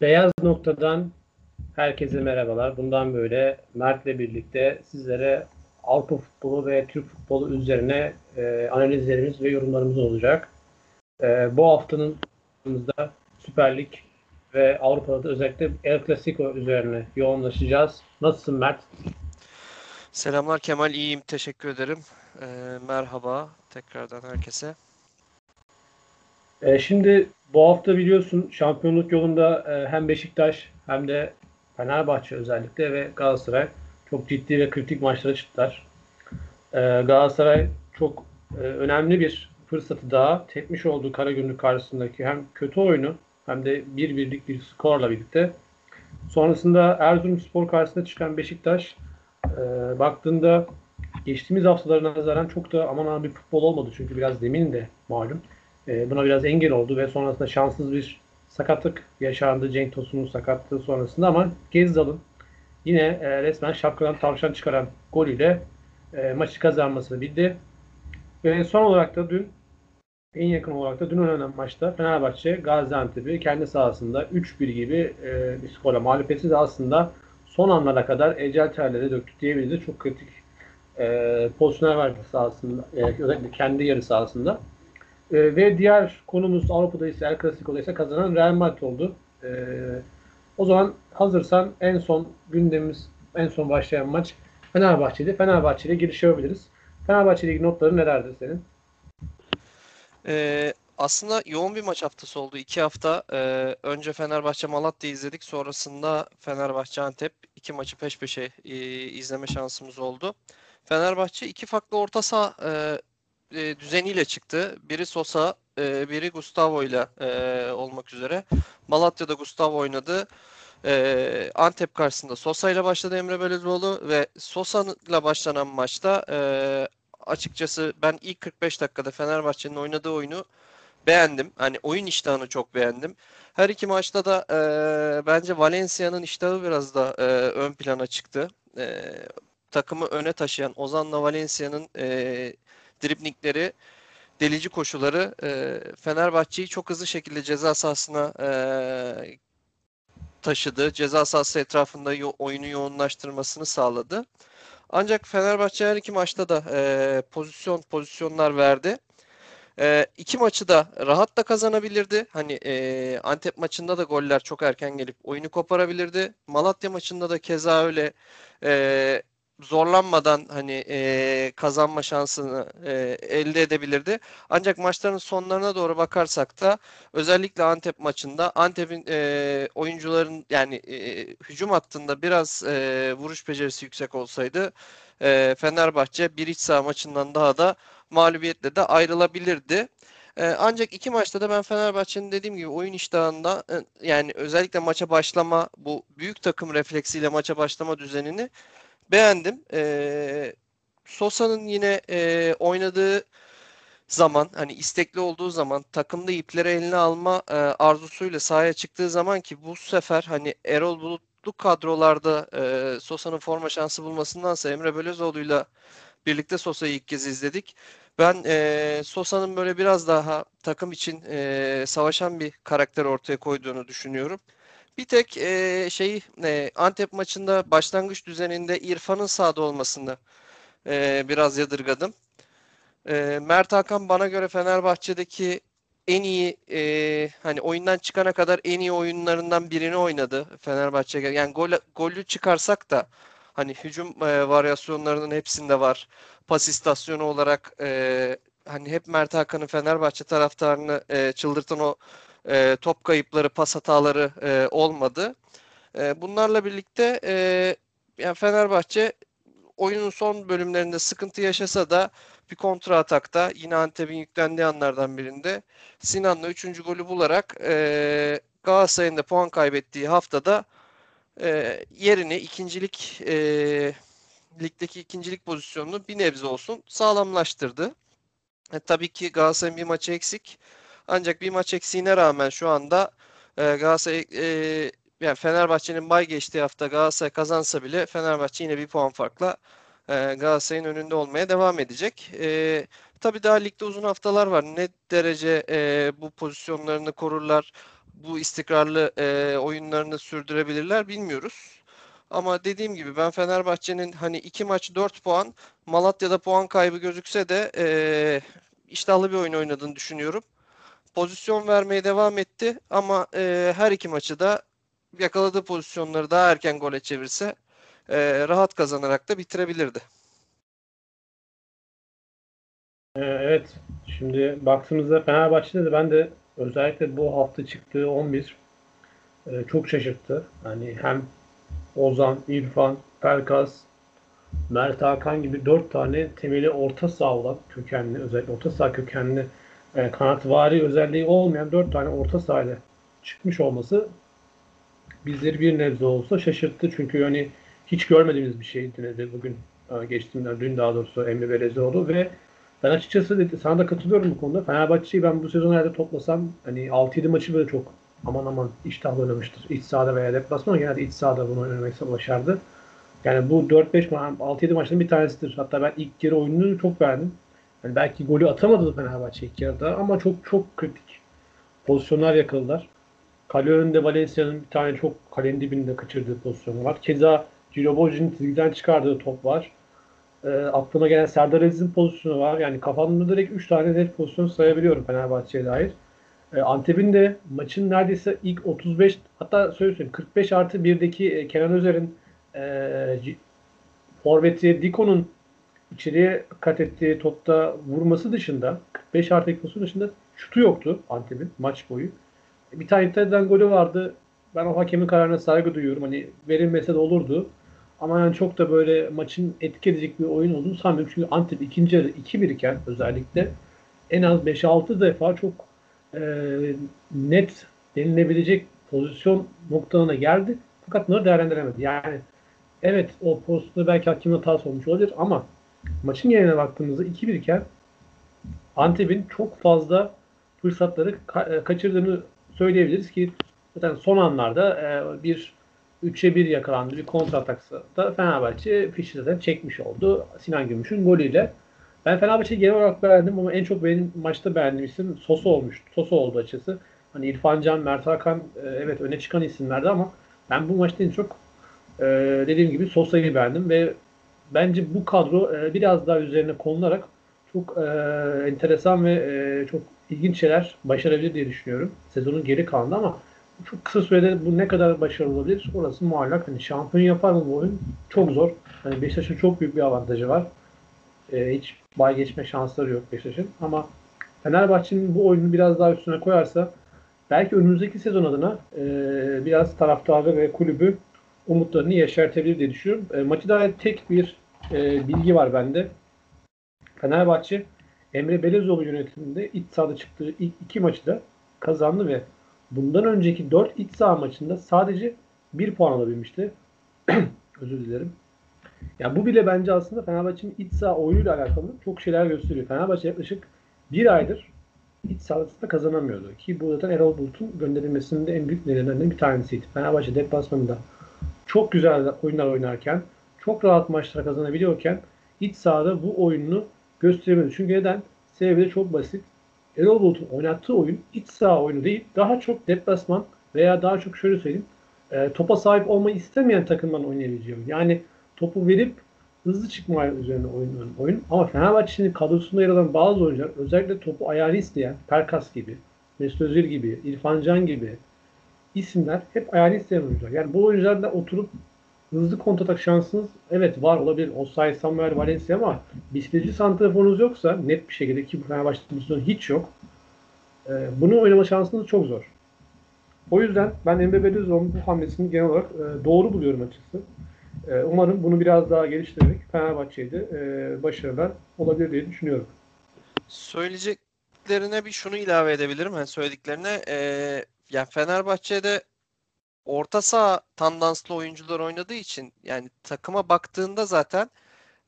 Beyaz Nokta'dan herkese merhabalar. Bundan böyle Mert'le birlikte sizlere Avrupa futbolu ve Türk futbolu üzerine e, analizlerimiz ve yorumlarımız olacak. E, bu haftanın da Süper Lig ve Avrupa'da da özellikle El Clasico üzerine yoğunlaşacağız. Nasılsın Mert? Selamlar Kemal, iyiyim. Teşekkür ederim. E, merhaba tekrardan herkese. E, şimdi bu hafta biliyorsun şampiyonluk yolunda e, hem Beşiktaş hem de Fenerbahçe özellikle ve Galatasaray çok ciddi ve kritik maçlara çıktılar. E, Galatasaray çok e, önemli bir fırsatı daha tepmiş olduğu Karagümrük karşısındaki hem kötü oyunu hem de bir birlik bir skorla birlikte. Sonrasında Erzurumspor karşısında çıkan Beşiktaş e, baktığında geçtiğimiz haftalarına nazaran çok da aman aman bir futbol olmadı. Çünkü biraz zemin de malum. E, buna biraz engel oldu ve sonrasında şanssız bir sakatlık yaşandı Cenk Tosun'un sakatlığı sonrasında ama Gezzal'ın yine e, resmen şapkadan tavşan çıkaran golüyle e, maçı kazanmasını bildi. Ve son olarak da dün en yakın olarak da dün oynanan maçta Fenerbahçe Gaziantep'i kendi sahasında 3-1 gibi e, bir skorla mağlup etti aslında son anlara kadar ecel terleri döktü diyebiliriz. Çok kritik e, pozisyonlar verdi sahasında. Özellikle kendi yarı sahasında. E, ve diğer konumuz Avrupa'da ise El Clasico'da ise kazanan Real Madrid oldu. E, o zaman hazırsan en son gündemimiz, en son başlayan maç Fenerbahçe'de. Fenerbahçe ile giriş yapabiliriz. Fenerbahçe ile ilgili notların nelerdir senin? Ee, aslında yoğun bir maç haftası oldu. İki hafta e, önce Fenerbahçe Malatya izledik. Sonrasında Fenerbahçe Antep iki maçı peş peşe e, izleme şansımız oldu. Fenerbahçe iki farklı orta saha e, e, düzeniyle çıktı. Biri Sosa, e, biri Gustavo ile e, olmak üzere. Malatya'da Gustavo oynadı. E, Antep karşısında Sosa ile başladı Emre Belözoğlu ve Sosa ile başlanan maçta e, açıkçası ben ilk 45 dakikada Fenerbahçe'nin oynadığı oyunu beğendim. Hani oyun iştahını çok beğendim. Her iki maçta da e, bence Valencia'nın iştahı biraz da e, ön plana çıktı. E, takımı öne taşıyan Ozan'la Valencia'nın e, driblingleri, delici koşuları e, Fenerbahçe'yi çok hızlı şekilde ceza sahasına e, taşıdı. Ceza sahası etrafında yo- oyunu yoğunlaştırmasını sağladı. Ancak Fenerbahçe her iki maçta da e, pozisyon pozisyonlar verdi. E, iki maçı da rahat da kazanabilirdi. Hani e, Antep maçında da goller çok erken gelip oyunu koparabilirdi. Malatya maçında da keza öyle e, zorlanmadan hani e, kazanma şansını e, elde edebilirdi. Ancak maçların sonlarına doğru bakarsak da özellikle Antep maçında Antep'in e, oyuncuların yani e, hücum hattında biraz e, vuruş becerisi yüksek olsaydı e, Fenerbahçe bir iç saha maçından daha da mağlubiyetle de ayrılabilirdi. Ancak iki maçta da ben Fenerbahçe'nin dediğim gibi oyun iştahında yani özellikle maça başlama bu büyük takım refleksiyle maça başlama düzenini beğendim. E, Sosa'nın yine e, oynadığı zaman hani istekli olduğu zaman takımda ipleri eline alma e, arzusuyla sahaya çıktığı zaman ki bu sefer hani Erol Bulutlu kadrolarda e, Sosa'nın forma şansı bulmasındansa Emre Belözoğlu'yla birlikte Sosa'yı ilk kez izledik. Ben e, Sosa'nın böyle biraz daha takım için e, savaşan bir karakter ortaya koyduğunu düşünüyorum. Bir tek e, şey e, Antep maçında başlangıç düzeninde İrfan'ın sahada olmasını e, biraz yadırgadım. E, Mert Hakan bana göre Fenerbahçe'deki en iyi e, hani oyundan çıkana kadar en iyi oyunlarından birini oynadı Fenerbahçe. Yani gol golü çıkarsak da hani hücum e, varyasyonlarının hepsinde var. Pas istasyonu olarak e, hani hep Mert Hakan'ın Fenerbahçe taraftarını e, çıldırtan o e, top kayıpları, pas hataları e, olmadı. E, bunlarla birlikte e, yani Fenerbahçe oyunun son bölümlerinde sıkıntı yaşasa da bir kontra atakta yine Antep'in yüklendiği anlardan birinde Sinan'la 3. golü bularak e, Galatasaray'ın da puan kaybettiği haftada e, yerini ikincilik e, ligdeki ikincilik pozisyonunu bir nebze olsun sağlamlaştırdı. E, tabii ki Galatasaray'ın bir maçı eksik. Ancak bir maç eksiğine rağmen şu anda e, Galatasaray e, yani Fenerbahçe'nin bay geçtiği hafta Galatasaray kazansa bile Fenerbahçe yine bir puan farkla e, Galatasaray'ın önünde olmaya devam edecek. E, tabii daha ligde uzun haftalar var. Ne derece e, bu pozisyonlarını korurlar? bu istikrarlı e, oyunlarını sürdürebilirler bilmiyoruz. Ama dediğim gibi ben Fenerbahçe'nin hani iki maç 4 puan Malatya'da puan kaybı gözükse de e, iştahlı bir oyun oynadığını düşünüyorum. Pozisyon vermeye devam etti ama e, her iki maçı da yakaladığı pozisyonları daha erken gole çevirse e, rahat kazanarak da bitirebilirdi. Ee, evet. Şimdi baktığımızda Fenerbahçe'de de ben de özellikle bu hafta çıktığı 11 e, çok şaşırttı. Yani hem Ozan, İrfan, Pelkas, Mert Hakan gibi dört tane temeli orta saha olan kökenli, özellikle orta saha kökenli e, kanatvari özelliği olmayan dört tane orta sahayla çıkmış olması bizleri bir nebze olsa şaşırttı. Çünkü hani hiç görmediğimiz bir şeydi nedir bugün e, geçtiğimden dün daha doğrusu Emre Belezoğlu ve ben açıkçası dedi, sana da katılıyorum bu konuda. Fenerbahçe'yi ben bu sezon herhalde toplasam hani 6-7 maçı böyle çok aman aman iştahlı oynamıştır. İç sahada veya deplasmanda genelde iç sahada bunu oynamayı başardı. Yani bu 4-5 maç, 6-7 maçın bir tanesidir. Hatta ben ilk yarı oyununu çok beğendim. Yani belki golü atamadı Fenerbahçe ilk yarıda ama çok çok kritik pozisyonlar yakaladılar. Kale önünde Valencia'nın bir tane çok kalenin dibinde kaçırdığı pozisyonu var. Keza Ciro Bocci'nin çizgiden çıkardığı top var. E, aklıma gelen Serdar Aziz'in pozisyonu var. Yani kafamda direkt 3 tane net pozisyon sayabiliyorum Fenerbahçe'ye dair. E, Antep'in de maçın neredeyse ilk 35 hatta söyleyeyim 45 artı 1'deki e, Kenan Özer'in e, forveti Diko'nun içeriye kat ettiği topta vurması dışında 45 artı pozisyon dışında şutu yoktu Antep'in maç boyu. Bir tane iptal edilen golü vardı. Ben o hakemin kararına saygı duyuyorum. Hani verilmese de olurdu. Ama yani çok da böyle maçın etki edecek bir oyun olduğunu sanmıyorum. Çünkü Antep ikinci yarı 2-1 iken özellikle en az 5-6 defa çok e, net denilebilecek pozisyon noktalarına geldi. Fakat bunları değerlendiremedi. Yani evet o pozisyonda belki hakim hatası olmuş olabilir ama maçın geneline baktığımızda 2-1 iken Antep'in çok fazla fırsatları ka- kaçırdığını söyleyebiliriz ki zaten son anlarda e, bir 3'e 1 yakalandı bir kontrataksa da Fenerbahçe fişi zaten çekmiş oldu. Sinan Gümüş'ün golüyle. Ben Fenerbahçe'yi genel olarak beğendim ama en çok benim maçta beğendiğim isim Sosa olmuş. Sosa oldu açısı. Hani İrfan Can, Mert Hakan e, evet öne çıkan isimlerdi ama ben bu maçta en çok e, dediğim gibi Sosa'yı beğendim ve bence bu kadro e, biraz daha üzerine konularak çok e, enteresan ve e, çok ilginç şeyler başarabilir diye düşünüyorum. Sezonun geri kalanında ama çok kısa sürede bu ne kadar başarılı olabilir orası muallak. Hani şampiyon yapar mı bu oyun? Çok zor. Hani Beşiktaş'ın çok büyük bir avantajı var. Ee, hiç bay geçme şansları yok Beşiktaş'ın. Ama Fenerbahçe'nin bu oyunu biraz daha üstüne koyarsa belki önümüzdeki sezon adına e, biraz taraftarı ve kulübü umutlarını yeşertebilir diye düşünüyorum. E, maçı dair tek bir e, bilgi var bende. Fenerbahçe Emre Belezoğlu yönetiminde iç sahada çıktığı ilk iki maçı da kazandı ve bundan önceki 4 iç saha maçında sadece 1 puan alabilmişti. Özür dilerim. Ya bu bile bence aslında Fenerbahçe'nin iç saha oyunuyla alakalı çok şeyler gösteriyor. Fenerbahçe yaklaşık bir aydır iç sahasında kazanamıyordu. Ki bu zaten Erol Bulut'un gönderilmesinin de en büyük nedenlerinden bir tanesiydi. Fenerbahçe deplasmanında çok güzel oyunlar oynarken, çok rahat maçlar kazanabiliyorken iç sahada bu oyununu gösteremedi. Çünkü neden? Sebebi de çok basit. Erol Bulut'un oynattığı oyun iç saha oyunu değil. Daha çok deplasman veya daha çok şöyle söyleyeyim. E, topa sahip olmayı istemeyen takımdan oynayabileceği Yani topu verip hızlı çıkma üzerine oyun, oyun. Ama Fenerbahçe'nin kadrosunda yer alan bazı oyuncular özellikle topu ayağını isteyen Perkas gibi, Mesut Özil gibi, İrfan Can gibi isimler hep ayağını isteyen oyuncular. Yani bu oyuncularla oturup hızlı kontratak şansınız evet var olabilir. Osay, Samuel, Valencia ama bisikletçi santraforunuz yoksa net bir şekilde ki bu Fenerbahçe pozisyonu hiç yok. E, bunu oynama şansınız çok zor. O yüzden ben Emre Belözoğlu'nun bu hamlesini genel olarak e, doğru buluyorum açıkçası. E, umarım bunu biraz daha geliştirerek Fenerbahçe'de e, başarılar olabilir diye düşünüyorum. Söyleyeceklerine bir şunu ilave edebilirim. Yani söylediklerine e, yani Fenerbahçe'de orta saha tandanslı oyuncular oynadığı için yani takıma baktığında zaten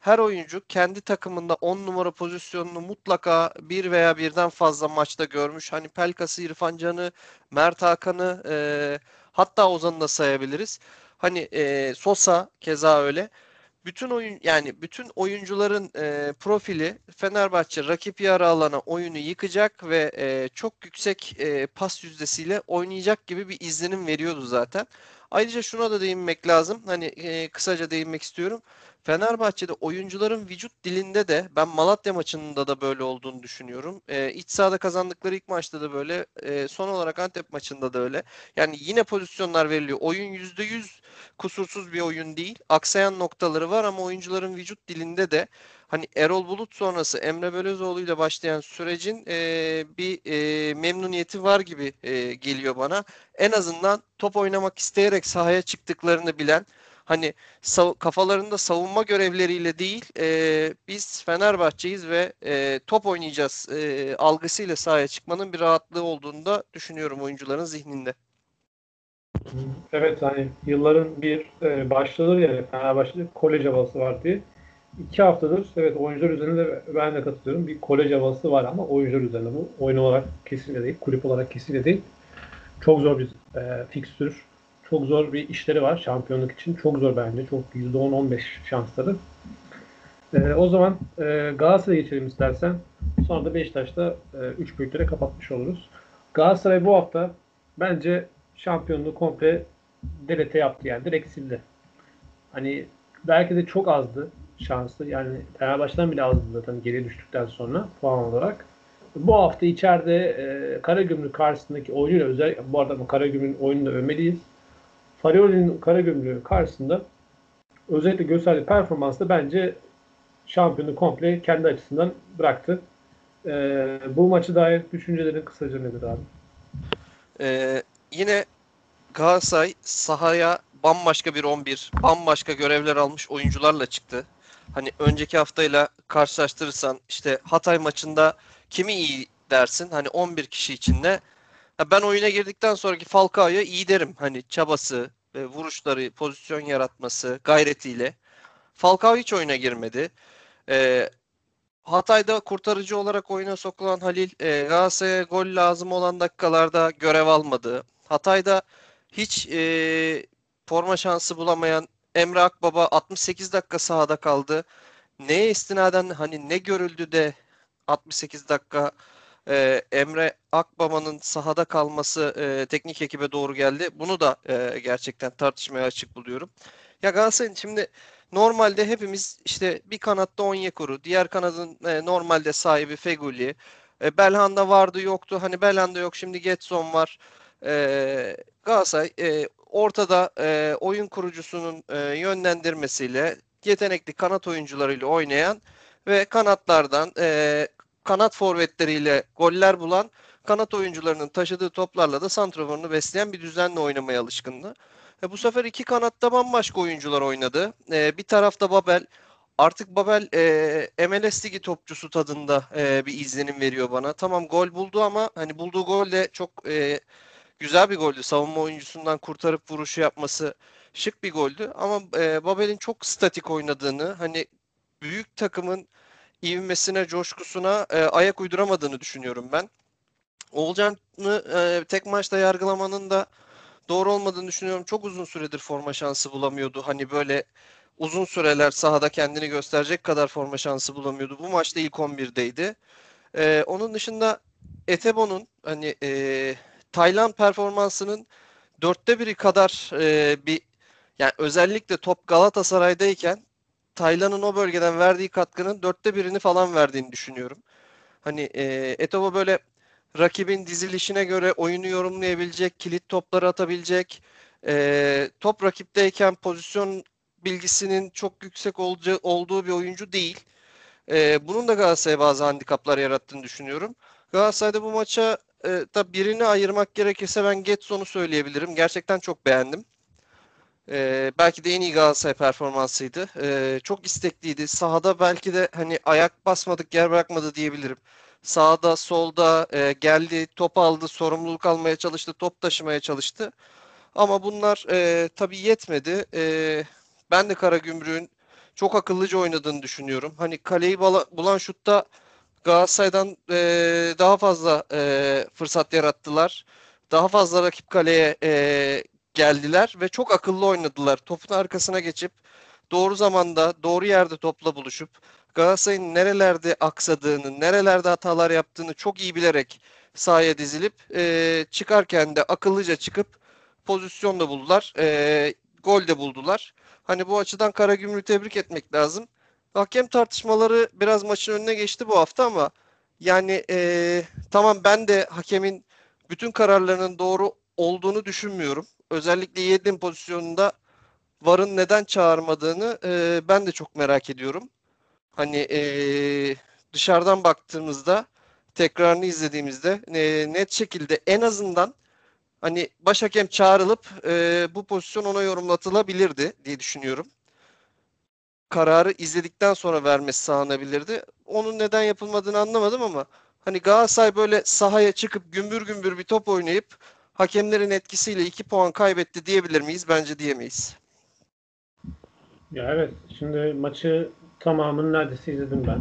her oyuncu kendi takımında 10 numara pozisyonunu mutlaka bir veya birden fazla maçta görmüş. Hani Pelkas'ı, İrfan Can'ı, Mert Hakan'ı e, hatta Ozan'ı da sayabiliriz. Hani e, Sosa keza öyle. Bütün oyun yani bütün oyuncuların e, profili Fenerbahçe rakip yarı alana oyunu yıkacak ve e, çok yüksek e, pas yüzdesiyle oynayacak gibi bir izlenim veriyordu zaten. Ayrıca şuna da değinmek lazım. Hani e, kısaca değinmek istiyorum. Fenerbahçe'de oyuncuların vücut dilinde de ben Malatya maçında da böyle olduğunu düşünüyorum. E, iç sahada kazandıkları ilk maçta da böyle. E, son olarak Antep maçında da öyle. Yani yine pozisyonlar veriliyor. Oyun %100 kusursuz bir oyun değil. Aksayan noktaları var ama oyuncuların vücut dilinde de hani Erol Bulut sonrası Emre Belözoğlu ile başlayan sürecin e, bir e, memnuniyeti var gibi e, geliyor bana. En azından top oynamak isteyerek sahaya çıktıklarını bilen hani sav- kafalarında savunma görevleriyle değil e, biz Fenerbahçe'yiz ve e, top oynayacağız e, algısıyla sahaya çıkmanın bir rahatlığı olduğunu da düşünüyorum oyuncuların zihninde. Evet hani yılların bir e, başladığı yani Fenerbahçe'de kolej havası var diye. İki haftadır evet oyuncular üzerinde ben de katılıyorum. Bir kolej havası var ama oyuncular üzerinde bu. Oyun olarak kesinlikle değil, kulüp olarak kesinlikle değil. Çok zor bir e, fikstür. Çok zor bir işleri var şampiyonluk için. Çok zor bence. Çok %10-15 şansları. E, o zaman e, Galatasaray'a geçelim istersen. Sonra da Beşiktaş'ta 3 e, büyüklere kapatmış oluruz. Galatasaray bu hafta bence şampiyonluğu komple delete yaptı yani direkt sildi. Hani belki de çok azdı şansı. Yani Fenerbahçe'den bile azdı zaten geri düştükten sonra puan olarak. Bu hafta içeride e, Karagümrük karşısındaki oyunuyla özel bu arada Karagümrük'ün oyununu övmeliyiz. Farioli'nin Karagümrük karşısında özellikle gösterdiği performansla bence şampiyonu komple kendi açısından bıraktı. E, bu maçı dair düşüncelerin kısaca nedir abi? Ee, yine Galatasaray sahaya bambaşka bir 11, bambaşka görevler almış oyuncularla çıktı. Hani önceki haftayla karşılaştırırsan işte Hatay maçında kimi iyi dersin? Hani 11 kişi içinde. Ben oyuna girdikten sonraki Falcao'ya iyi derim. Hani çabası, vuruşları, pozisyon yaratması, gayretiyle. Falcao hiç oyuna girmedi. Ee, Hatay'da kurtarıcı olarak oyuna sokulan Halil e, Galatasaray'a gol lazım olan dakikalarda görev almadı. Hatay'da hiç e, forma şansı bulamayan Emre Akbaba 68 dakika sahada kaldı. Neye istinaden hani ne görüldü de 68 dakika e, Emre Akbaba'nın sahada kalması e, teknik ekibe doğru geldi. Bunu da e, gerçekten tartışmaya açık buluyorum. Ya Galatasaray'ın şimdi normalde hepimiz işte bir kanatta Onyekuru, diğer kanadın e, normalde sahibi Feguli, e, Belhanda vardı yoktu. Hani Belhanda yok şimdi Getson var. E, Galatasaray e, ortada e, oyun kurucusunun e, yönlendirmesiyle yetenekli kanat oyuncularıyla oynayan ve kanatlardan e, kanat forvetleriyle goller bulan kanat oyuncularının taşıdığı toplarla da santraforunu besleyen bir düzenle oynamaya alışkındı. E, bu sefer iki kanatta bambaşka oyuncular oynadı. E, bir tarafta Babel. Artık Babel e, MLS Ligi topçusu tadında e, bir izlenim veriyor bana. Tamam gol buldu ama hani bulduğu gol de çok e, güzel bir goldü. Savunma oyuncusundan kurtarıp vuruşu yapması şık bir goldü. Ama e, Babel'in çok statik oynadığını, hani büyük takımın ivmesine, coşkusuna e, ayak uyduramadığını düşünüyorum ben. Oğulcan'ı e, tek maçta yargılamanın da doğru olmadığını düşünüyorum. Çok uzun süredir forma şansı bulamıyordu. Hani böyle uzun süreler sahada kendini gösterecek kadar forma şansı bulamıyordu. Bu maçta ilk 11'deydi. E, onun dışında Etebo'nun hani e, Tayland performansının dörtte biri kadar e, bir yani özellikle top Galatasaray'dayken Taylan'ın o bölgeden verdiği katkının dörtte birini falan verdiğini düşünüyorum. Hani e, Etobo böyle rakibin dizilişine göre oyunu yorumlayabilecek, kilit topları atabilecek, e, top rakipteyken pozisyon bilgisinin çok yüksek olacağı, olduğu bir oyuncu değil. E, bunun da Galatasaray'a bazı handikaplar yarattığını düşünüyorum. Galatasaray'da bu maça e, da birini ayırmak gerekirse ben Getson'u söyleyebilirim. Gerçekten çok beğendim. E, belki de en iyi Galatasaray performansıydı. E, çok istekliydi. Sahada belki de hani ayak basmadık, yer bırakmadı diyebilirim. Sağda, solda e, geldi, top aldı, sorumluluk almaya çalıştı, top taşımaya çalıştı. Ama bunlar e, tabii yetmedi. E, ben de Karagümrük'ün çok akıllıca oynadığını düşünüyorum. Hani kaleyi bulan şutta Galatasaray'dan e, daha fazla e, fırsat yarattılar. Daha fazla rakip kaleye e, geldiler ve çok akıllı oynadılar. Topun arkasına geçip doğru zamanda, doğru yerde topla buluşup Galatasaray'ın nerelerde aksadığını, nerelerde hatalar yaptığını çok iyi bilerek sahaya dizilip e, çıkarken de akıllıca çıkıp pozisyon da buldular. E, gol de buldular. Hani bu açıdan Karagümrük'ü tebrik etmek lazım. Hakem tartışmaları biraz maçın önüne geçti bu hafta ama yani e, tamam ben de hakemin bütün kararlarının doğru olduğunu düşünmüyorum. Özellikle Yedlin pozisyonunda VAR'ın neden çağırmadığını e, ben de çok merak ediyorum. Hani e, dışarıdan baktığımızda tekrarını izlediğimizde e, net şekilde en azından hani baş hakem çağrılıp e, bu pozisyon ona yorumlatılabilirdi diye düşünüyorum. Kararı izledikten sonra vermesi sağlanabilirdi. Onun neden yapılmadığını anlamadım ama hani Galatasaray böyle sahaya çıkıp gümbür gümbür bir top oynayıp hakemlerin etkisiyle 2 puan kaybetti diyebilir miyiz? Bence diyemeyiz. Ya evet. Şimdi maçı tamamını neredeyse izledim ben.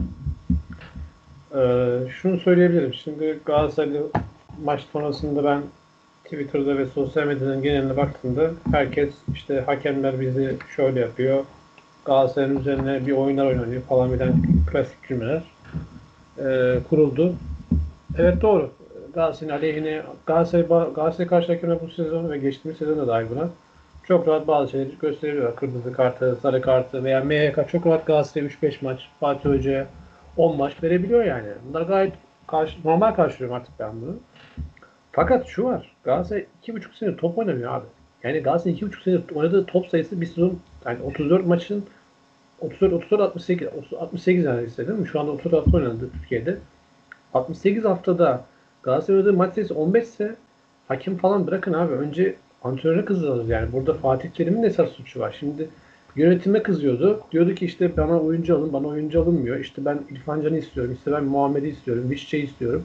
Ee, şunu söyleyebilirim. Şimdi Galatasaraylı maç sonrasında ben Twitter'da ve sosyal medyanın geneline baktığımda herkes işte hakemler bizi şöyle yapıyor. Galatasaray'ın üzerine bir oyunlar oynanıyor falan filan klasik cümleler e, kuruldu. Evet doğru. Galatasaray'ın aleyhine Galatasaray, Galatasaray karşı hakemler bu sezon ve geçtiğimiz sezon da dahil buna çok rahat bazı şeyleri gösteriyorlar. Kırmızı kartı, sarı kartı veya MHK çok rahat Galatasaray 3-5 maç, Fatih Hoca'ya 10 maç verebiliyor yani. Bunlar gayet karşı, normal karşılıyorum artık ben bunu. Fakat şu var. Galatasaray 2,5 sene top oynamıyor abi. Yani Galatasaray 2,5 sene oynadığı top sayısı bir sezon yani 34 maçın 34 34 68 68 neredeyse değil mi? Şu anda 34 hafta oynandı Türkiye'de. 68 haftada Galatasaray oynadığı maç sayısı 15 ise hakim falan bırakın abi. Önce antrenöre kızıyoruz yani. Burada Fatih Terim'in esas suçu var. Şimdi yönetime kızıyordu. Diyordu ki işte bana oyuncu alın, bana oyuncu alınmıyor. İşte ben İrfan Can'ı istiyorum, işte ben Muhammed'i istiyorum, Vişçe'yi istiyorum.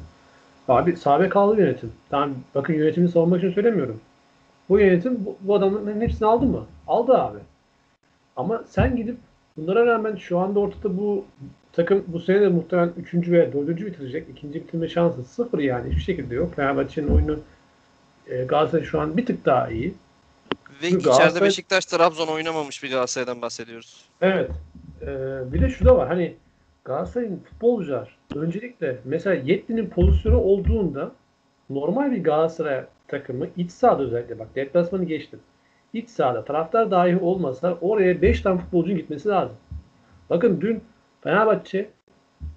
Abi sahabe kaldı yönetim. Tamam bakın yönetimi savunmak için söylemiyorum. Bu yönetim bu, bu adamların hepsini aldı mı? Aldı abi. Ama sen gidip bunlara rağmen şu anda ortada bu takım bu sene de muhtemelen 3. veya 4. bitirecek. İkinci bitirme şansı sıfır yani. Hiçbir şekilde yok. Fenerbahçe'nin oyunu e, Galatasaray şu an bir tık daha iyi. Ve Çünkü içeride Galatasaray... Beşiktaş Trabzon oynamamış bir Galatasaray'dan bahsediyoruz. Evet. Ee, bir de şu da var. Hani Galatasaray'ın futbolcular öncelikle mesela Yetli'nin pozisyonu olduğunda normal bir Galatasaray takımı iç sahada özellikle bak deplasmanı geçtim. İç sahada taraftar dahi olmasa oraya 5 tane futbolcunun gitmesi lazım. Bakın dün Fenerbahçe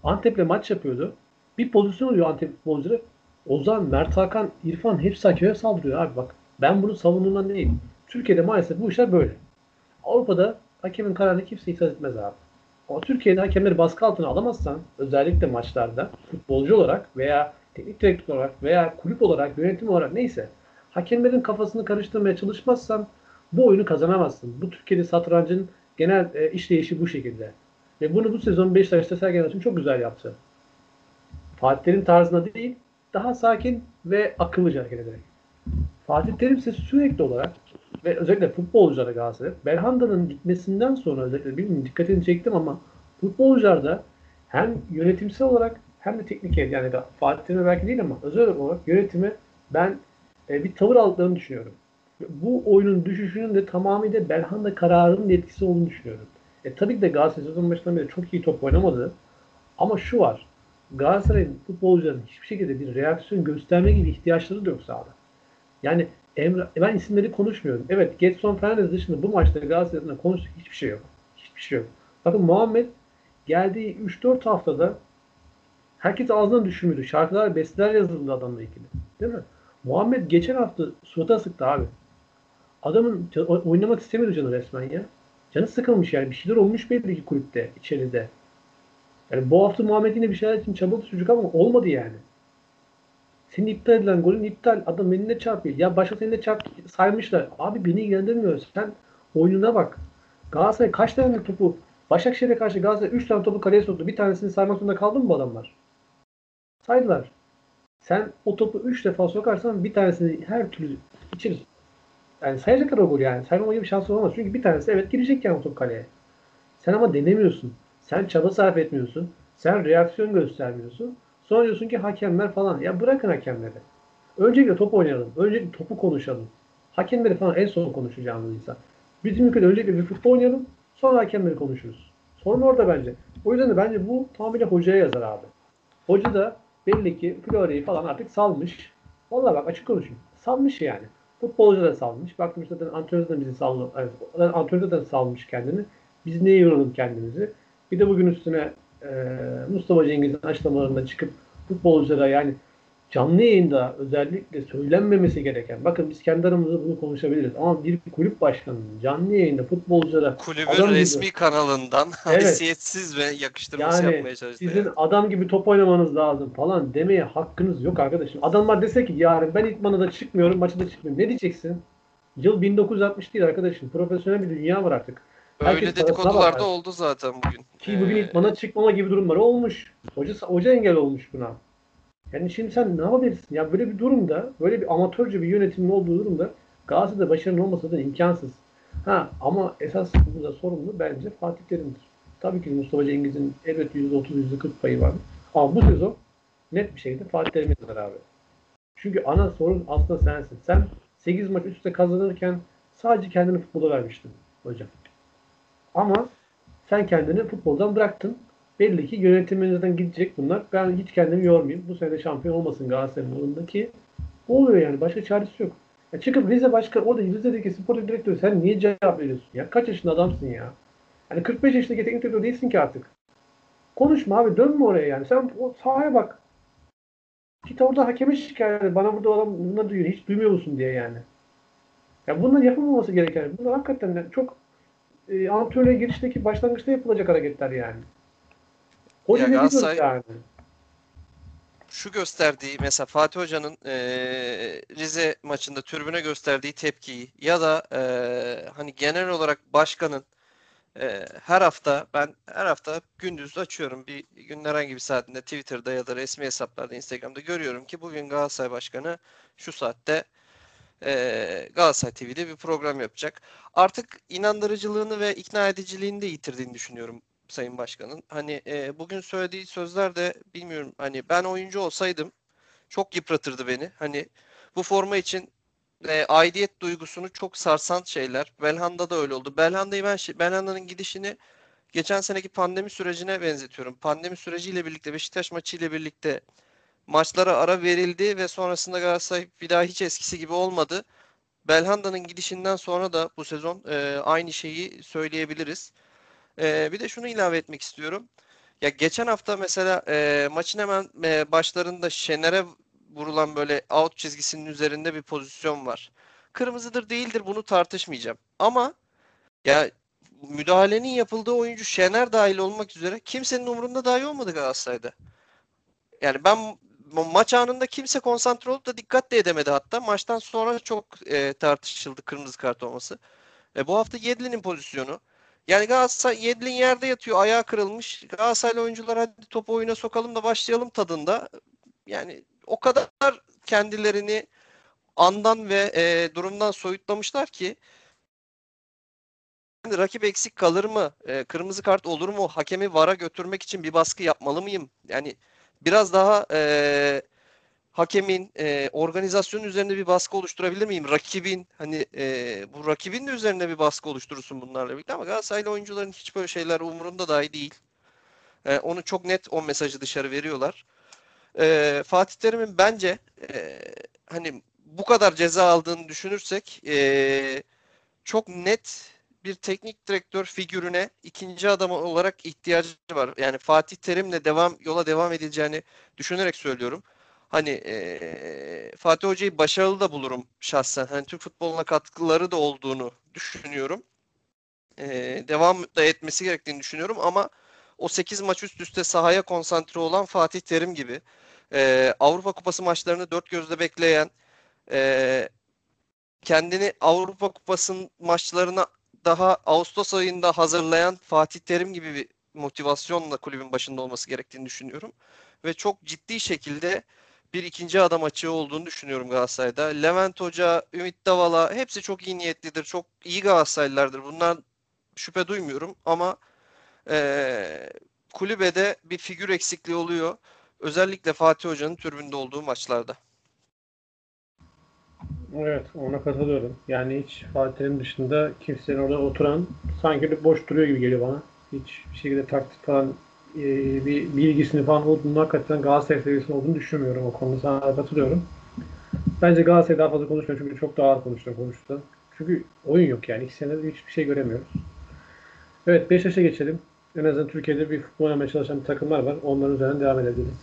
Antep'le maç yapıyordu. Bir pozisyon oluyor Antep futbolcuları. Ozan, Mert Hakan, İrfan hepsi hakeme saldırıyor abi bak. Ben bunu savunduğumdan değilim. Türkiye'de maalesef bu işler böyle. Avrupa'da hakemin kararını kimse itiraz etmez abi. Ama Türkiye'de hakemleri baskı altına alamazsan özellikle maçlarda futbolcu olarak veya teknik direktör olarak veya kulüp olarak, yönetim olarak neyse hakemlerin kafasını karıştırmaya çalışmazsan bu oyunu kazanamazsın. Bu Türkiye'de satrancın genel e, işleyişi bu şekilde. Ve bunu bu sezon Beşiktaş'ta Sergen için çok güzel yaptı. Fatih Terim tarzında değil, daha sakin ve akıllıca hareket ederek. Fatih Terim ise sürekli olarak ve özellikle futbolculara Galatasaray, Belhanda'nın gitmesinden sonra özellikle bilmiyorum dikkatini çektim ama futbolcularda hem yönetimsel olarak hem de teknik yani Fatih Terim'e belki değil ama özel olarak yönetimi ben e, bir tavır aldıklarını düşünüyorum. Bu oyunun düşüşünün de tamamıyla Belhanda kararının etkisi olduğunu düşünüyorum. E, tabii ki de Galatasaray sezon başından beri çok iyi top oynamadı. Ama şu var. Galatasaray'ın futbolcuların hiçbir şekilde bir reaksiyon gösterme gibi ihtiyaçları da yok sahada. Yani Emre, ben isimleri konuşmuyorum. Evet Getson Fernandez dışında bu maçta Galatasaray'ın konuştuk hiçbir şey yok. Hiçbir şey yok. Bakın Muhammed geldiği 3-4 haftada herkes ağzından düşürmüyordu. Şarkılar, besteler yazıldı adamla ilgili. Değil mi? Muhammed geçen hafta surata sıktı abi. Adamın oynamak istemiyordu canı resmen ya. Canı sıkılmış yani. Bir şeyler olmuş belli ki kulüpte, içeride. Yani bu hafta Muhammed yine bir şeyler için çabaladı çocuk ama olmadı yani. Senin iptal edilen golün iptal. Adam eline çarpıyor. Ya başka seninle çarp saymışlar. Abi beni ilgilendirmiyor. Sen oyununa bak. Galatasaray kaç tane topu Başakşehir'e karşı Galatasaray 3 tane topu kaleye soktu. Bir tanesini saymak zorunda kaldı mı bu adamlar? Saydılar. Sen o topu 3 defa sokarsan bir tanesini her türlü içeriz. Yani sayacaklar o gol yani. Gibi bir şansı olmaz. Çünkü bir tanesi evet girecek yani top kaleye. Sen ama denemiyorsun. Sen çaba sarf etmiyorsun. Sen reaksiyon göstermiyorsun. Sonra diyorsun ki hakemler falan. Ya bırakın hakemleri. Öncelikle top oynayalım. Öncelikle topu konuşalım. Hakemleri falan en son konuşacağımız insan. Bizim ülkede öncelikle bir futbol oynayalım. Sonra hakemleri konuşuruz. Sorun orada bence. O yüzden de bence bu tamamıyla hocaya yazar abi. Hoca da belli ki Florya'yı falan artık salmış. Vallahi bak açık konuşayım. Salmış yani. Futbolcu da salmış. Baktım zaten antrenör de bizi salmış. Yani, de salmış kendini. Biz neye yoralım kendimizi? Bir de bugün üstüne e, Mustafa Cengiz'in açıklamalarında çıkıp futbolculara yani canlı yayında özellikle söylenmemesi gereken bakın biz kendi aramızda bunu konuşabiliriz ama bir kulüp başkanının canlı yayında futbolculara kulübün resmi gibi, kanalından evet, haysiyetsiz ve yakıştırması yani yapmaya çalıştı. Sizin yani. adam gibi top oynamanız lazım falan demeye hakkınız yok arkadaşım. Adamlar dese ki yarın ben itmana da çıkmıyorum, maçı da çıkmıyorum. Ne diyeceksin? Yıl 1960 değil arkadaşım. Profesyonel bir dünya var artık. Öyle dedikodular da oldu zaten bugün. Ki bugün ee... itmana çıkmama gibi durumlar olmuş. Hoca, hoca engel olmuş buna. Yani şimdi sen ne yapabilirsin? Ya böyle bir durumda, böyle bir amatörce bir yönetimin olduğu durumda Galatasaray'da başarılı olmasa da imkansız. Ha ama esas burada sorumlu bence Fatih Terim'dir. Tabii ki Mustafa Cengiz'in elbet %30, %40 payı var. Ama bu sezon net bir şekilde Fatih Terim'in var abi. Çünkü ana sorun aslında sensin. Sen 8 maç üst üste kazanırken sadece kendini futbola vermiştin hocam. Ama sen kendini futboldan bıraktın. Belli ki yönetimimizden gidecek bunlar. Ben hiç kendimi yormayayım. Bu sene şampiyon olmasın Galatasaray'ın yolunda ki oluyor yani. Başka çaresi yok. Ya çıkıp Rize başka o da Rize'deki spor direktörü sen niye cevap veriyorsun ya? Kaç yaşında adamsın ya? Hani 45 yaşındaki teknik direktör değilsin ki artık. Konuşma abi dönme oraya yani. Sen o sahaya bak. Git orada hakeme şikayet et. Bana burada adam bunları duyuyor. Hiç duymuyor musun diye yani. Ya bunlar yapılmaması gereken. Bunlar hakikaten çok e, antrenöre girişteki başlangıçta yapılacak hareketler yani. Hoca ya Galatasaray yani. şu gösterdiği mesela Fatih Hoca'nın e, Rize maçında tribüne gösterdiği tepkiyi ya da e, hani genel olarak başkanın e, her hafta ben her hafta gündüz açıyorum bir gün herhangi bir saatinde Twitter'da ya da resmi hesaplarda Instagram'da görüyorum ki bugün Galatasaray Başkanı şu saatte e, Galatasaray TV'de bir program yapacak. Artık inandırıcılığını ve ikna ediciliğini de yitirdiğini düşünüyorum Sayın Başkan'ın. Hani e, bugün söylediği sözler de bilmiyorum hani ben oyuncu olsaydım çok yıpratırdı beni. Hani bu forma için e, aidiyet duygusunu çok sarsan şeyler. Belhanda da öyle oldu. Belhanda'yı ben Belhanda'nın gidişini geçen seneki pandemi sürecine benzetiyorum. Pandemi süreciyle birlikte Beşiktaş maçıyla birlikte maçlara ara verildi ve sonrasında Galatasaray bir daha hiç eskisi gibi olmadı. Belhanda'nın gidişinden sonra da bu sezon e, aynı şeyi söyleyebiliriz. E, bir de şunu ilave etmek istiyorum. Ya geçen hafta mesela e, maçın hemen e, başlarında Şener'e vurulan böyle out çizgisinin üzerinde bir pozisyon var. Kırmızıdır değildir bunu tartışmayacağım. Ama ya müdahalenin yapıldığı oyuncu Şener dahil olmak üzere kimsenin umurunda dahi olmadı Galatasaray'da. Yani ben maç anında kimse konsantre olup da dikkat de edemedi hatta. Maçtan sonra çok e, tartışıldı kırmızı kart olması. E, bu hafta Yedlin'in pozisyonu. Yani Galatasaray Yedlin yerde yatıyor, ayağı kırılmış. Galatasaraylı oyuncular hadi topu oyuna sokalım da başlayalım tadında. Yani o kadar kendilerini andan ve e, durumdan soyutlamışlar ki rakip eksik kalır mı? E, kırmızı kart olur mu? Hakemi VAR'a götürmek için bir baskı yapmalı mıyım? Yani biraz daha e, hakemin e, organizasyonun üzerinde bir baskı oluşturabilir miyim? Rakibin hani e, bu rakibin de üzerinde bir baskı oluşturursun bunlarla birlikte ama Galatasaraylı oyuncuların hiç böyle şeyler umurunda dahi değil. E, onu çok net o mesajı dışarı veriyorlar. E, Fatih Terim'in bence e, hani bu kadar ceza aldığını düşünürsek e, çok net bir teknik direktör figürüne ikinci adam olarak ihtiyacı var. Yani Fatih Terim'le devam yola devam edileceğini düşünerek söylüyorum. Hani e, Fatih Hoca'yı başarılı da bulurum şahsen. Hani Türk futboluna katkıları da olduğunu düşünüyorum. E, devam da etmesi gerektiğini düşünüyorum ama o 8 maç üst üste sahaya konsantre olan Fatih Terim gibi e, Avrupa Kupası maçlarını dört gözle bekleyen e, kendini Avrupa Kupası'nın maçlarına daha Ağustos ayında hazırlayan Fatih Terim gibi bir motivasyonla kulübün başında olması gerektiğini düşünüyorum. Ve çok ciddi şekilde bir ikinci adam açığı olduğunu düşünüyorum Galatasaray'da. Levent Hoca, Ümit Davala hepsi çok iyi niyetlidir. Çok iyi Galatasaraylılardır. Bundan şüphe duymuyorum ama e, kulübede bir figür eksikliği oluyor. Özellikle Fatih Hoca'nın türbünde olduğu maçlarda. Evet, ona katılıyorum. Yani hiç Fatih'in dışında kimsenin orada oturan sanki bir boş duruyor gibi geliyor bana. Hiç bir şekilde taktik falan e, bir bilgisini falan olduğunu hakikaten Galatasaray seviyesinde olduğunu düşünmüyorum o konuda. Sana katılıyorum. Bence Galatasaray daha fazla konuşmuyor çünkü çok daha ağır konuştu konuştu. Çünkü oyun yok yani. İki senedir hiçbir şey göremiyoruz. Evet Beşiktaş'a geçelim. En azından Türkiye'de bir futbol oynamaya çalışan takımlar var. Onların üzerinden devam edebiliriz.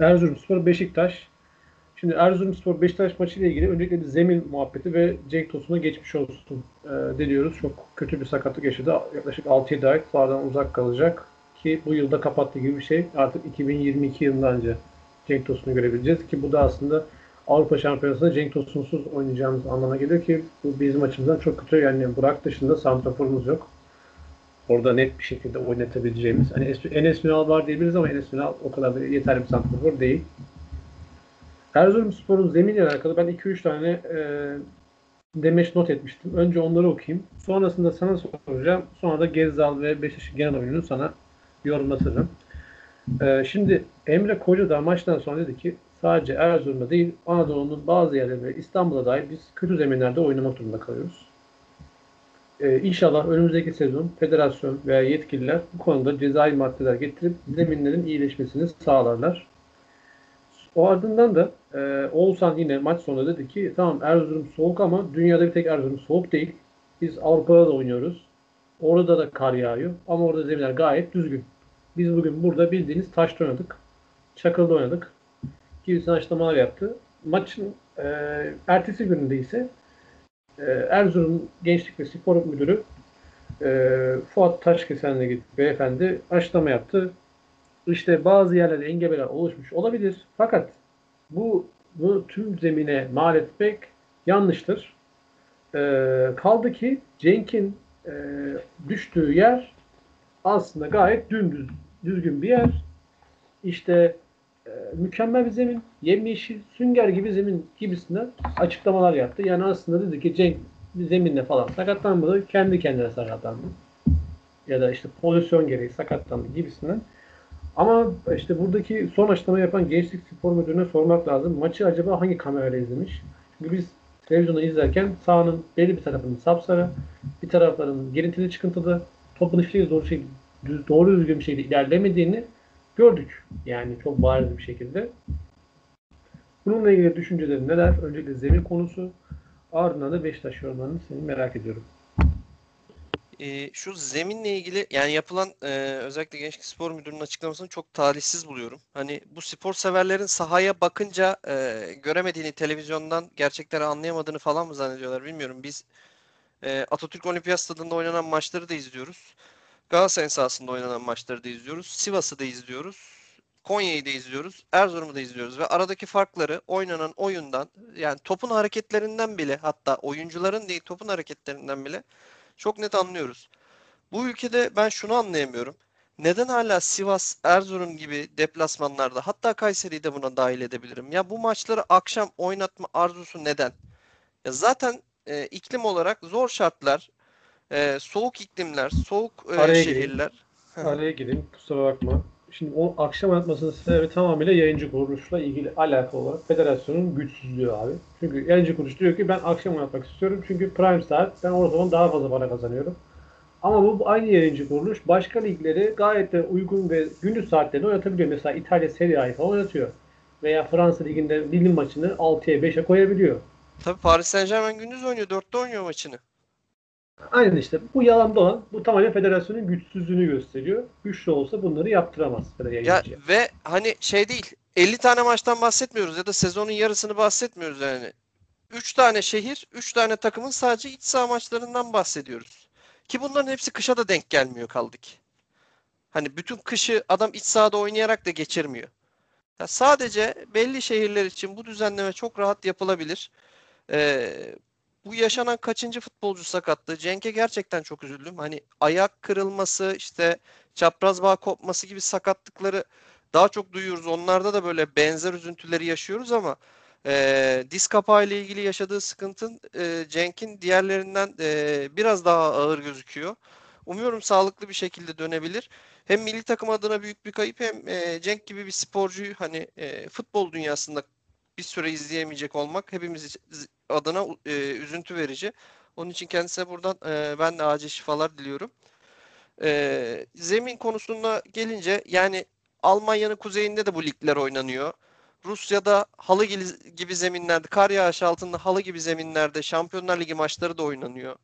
Erzurumspor, Beşiktaş. Şimdi Erzurumspor Beşiktaş maçı ile ilgili öncelikle zemin muhabbeti ve Cenk Tosun'a geçmiş olsun e, diliyoruz. Çok kötü bir sakatlık yaşadı. Yaklaşık 6-7 ay sahadan uzak kalacak ki bu yılda kapattı gibi bir şey. Artık 2022 yılından önce Cenk Tosun'u görebileceğiz ki bu da aslında Avrupa Şampiyonası'nda Cenk Tosun'suz oynayacağımız anlamına geliyor ki bu bizim açımızdan çok kötü. Yani Burak dışında santraforumuz yok. Orada net bir şekilde oynatabileceğimiz. Hani Enes Ünal var diyebiliriz ama Enes Ünal o kadar da yeterli bir santrafor değil. Erzurumspor'un zeminle alakalı ben 2-3 tane e, demeç not etmiştim. Önce onları okuyayım. Sonrasında sana soracağım. Sonra da Gezzal ve Beşiktaş'ın genel oyununu sana yorumlatırım. E, şimdi Emre Koca da maçtan sonra dedi ki sadece Erzurum'da değil Anadolu'nun bazı yerlerinde İstanbul'a dair biz kötü zeminlerde oynamak durumunda kalıyoruz. Ee, inşallah önümüzdeki sezon federasyon veya yetkililer bu konuda cezai maddeler getirip zeminlerin iyileşmesini sağlarlar. O ardından da e, Oğuzhan yine maç sonunda dedi ki tamam Erzurum soğuk ama dünyada bir tek Erzurum soğuk değil. Biz Avrupa'da da oynuyoruz. Orada da kar yağıyor ama orada zeminler gayet düzgün. Biz bugün burada bildiğiniz taşta oynadık. Çakılda oynadık. Gibisinden açıklamalar yaptı. Maçın e, ertesi gününde ise e, Erzurum Gençlik ve Spor Müdürü e, Fuat Taşkesen'le beyefendi açıklama yaptı işte bazı yerlerde engebeler oluşmuş olabilir. Fakat bu, bu tüm zemine mal etmek yanlıştır. Ee, kaldı ki Cenk'in e, düştüğü yer aslında gayet dümdüz, düzgün bir yer. İşte e, mükemmel bir zemin, yemyeşil, sünger gibi zemin gibisinden açıklamalar yaptı. Yani aslında dedi ki Cenk zeminle falan sakatlanmadı, kendi kendine sakatlandı. Ya da işte pozisyon gereği sakatlandı gibisinden ama işte buradaki son açıklama yapan Gençlik Spor Müdürü'ne sormak lazım. Maçı acaba hangi kamerayla izlemiş? Çünkü biz televizyonu izlerken sahanın belli bir tarafının sapsarı, bir tarafların girintili çıkıntılı, topun hiçbir doğru, şey, doğru düzgün bir şekilde ilerlemediğini gördük. Yani çok bariz bir şekilde. Bununla ilgili düşüncelerin neler? Öncelikle zemin konusu, ardından da Beşiktaş yorumlarını seni merak ediyorum. E, şu zeminle ilgili yani yapılan e, özellikle Gençlik Spor Müdürü'nün açıklamasını çok talihsiz buluyorum. Hani bu spor severlerin sahaya bakınca e, göremediğini televizyondan gerçekleri anlayamadığını falan mı zannediyorlar bilmiyorum. Biz e, Atatürk Olimpiyat Stadında oynanan maçları da izliyoruz. Galatasaray sahasında oynanan maçları da izliyoruz. Sivas'ı da izliyoruz. Konya'yı da izliyoruz. Erzurum'u da izliyoruz ve aradaki farkları oynanan oyundan yani topun hareketlerinden bile hatta oyuncuların değil topun hareketlerinden bile çok net anlıyoruz. Bu ülkede ben şunu anlayamıyorum. Neden hala Sivas, Erzurum gibi deplasmanlarda hatta Kayseri'yi de buna dahil edebilirim. Ya bu maçları akşam oynatma arzusu neden? Ya zaten e, iklim olarak zor şartlar, e, soğuk iklimler, soğuk e, Araya şehirler. Gireyim. Araya gireyim kusura bakma. Şimdi o akşam oynatmasının sebebi tamamıyla yayıncı kuruluşla ilgili alakalı olarak federasyonun güçsüzlüğü abi. Çünkü yayıncı kuruluş diyor ki ben akşam oynatmak istiyorum çünkü prime saat ben o zaman daha fazla para kazanıyorum. Ama bu aynı yayıncı kuruluş başka ligleri gayet de uygun ve gündüz saatlerinde oynatabiliyor. Mesela İtalya Serie A'yı falan oynatıyor. Veya Fransa Ligi'nde bilim maçını 6'ya 5'e koyabiliyor. Tabii Paris Saint Germain gündüz oynuyor. 4'te oynuyor maçını. Aynen işte. Bu yalan dolan. Bu tamamen federasyonun güçsüzlüğünü gösteriyor. Güçlü olsa bunları yaptıramaz. Ya ve hani şey değil 50 tane maçtan bahsetmiyoruz ya da sezonun yarısını bahsetmiyoruz yani. 3 tane şehir, 3 tane takımın sadece iç saha maçlarından bahsediyoruz. Ki bunların hepsi kışa da denk gelmiyor kaldık. Hani bütün kışı adam iç sahada oynayarak da geçirmiyor. Ya sadece belli şehirler için bu düzenleme çok rahat yapılabilir. Ee, bu yaşanan kaçıncı futbolcu sakatlığı? Cenk'e gerçekten çok üzüldüm. Hani ayak kırılması, işte çapraz bağ kopması gibi sakatlıkları daha çok duyuyoruz. Onlarda da böyle benzer üzüntüleri yaşıyoruz ama e, diz kapağı ile ilgili yaşadığı sıkıntın e, Cenk'in diğerlerinden e, biraz daha ağır gözüküyor. Umuyorum sağlıklı bir şekilde dönebilir. Hem milli takım adına büyük bir kayıp hem e, Cenk gibi bir sporcuyu hani e, futbol dünyasında bir süre izleyemeyecek olmak hepimiz adına e, üzüntü verici. Onun için kendisine buradan e, ben de acil şifalar diliyorum. E, zemin konusuna gelince yani Almanya'nın kuzeyinde de bu ligler oynanıyor. Rusya'da halı gibi zeminlerde, kar yağışı altında halı gibi zeminlerde Şampiyonlar Ligi maçları da oynanıyor.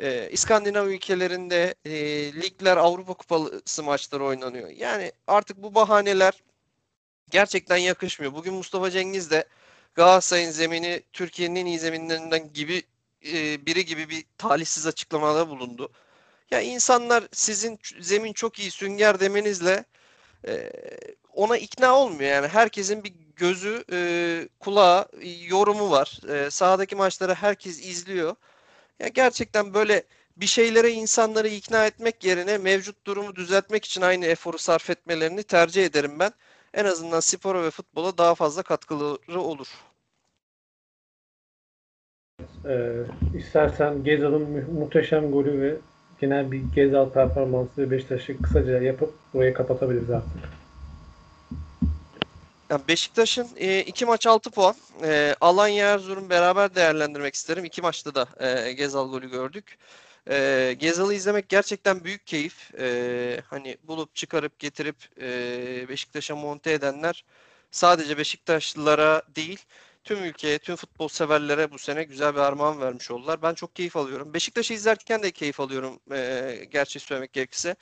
Ee, İskandinav ülkelerinde e, ligler Avrupa Kupası maçları oynanıyor. Yani artık bu bahaneler gerçekten yakışmıyor. Bugün Mustafa Cengiz de Galatasaray'ın zemini Türkiye'nin en iyi zeminlerinden gibi e, biri gibi bir talihsiz açıklamada bulundu. Ya insanlar sizin zemin çok iyi sünger demenizle e, ona ikna olmuyor. Yani herkesin bir gözü, e, kulağı, yorumu var. E, sahadaki maçları herkes izliyor. Ya gerçekten böyle bir şeylere insanları ikna etmek yerine mevcut durumu düzeltmek için aynı eforu sarf etmelerini tercih ederim ben. En azından spora ve futbola daha fazla katkıları olur. Ee, istersen Gezal'ın mu- muhteşem golü ve genel bir Gezal performansı ve Beşiktaş'ı kısaca yapıp burayı kapatabiliriz artık. Yani Beşiktaş'ın e, iki maç 6 puan. E, Alanya Erzurum beraber değerlendirmek isterim. İki maçta da e, Gezal golü gördük. E, Gezal'ı izlemek gerçekten büyük keyif. E, hani bulup çıkarıp getirip e, Beşiktaş'a monte edenler sadece Beşiktaşlılara değil tüm ülkeye, tüm futbol severlere bu sene güzel bir armağan vermiş oldular. Ben çok keyif alıyorum. Beşiktaş'ı izlerken de keyif alıyorum e, gerçeği söylemek gerekirse.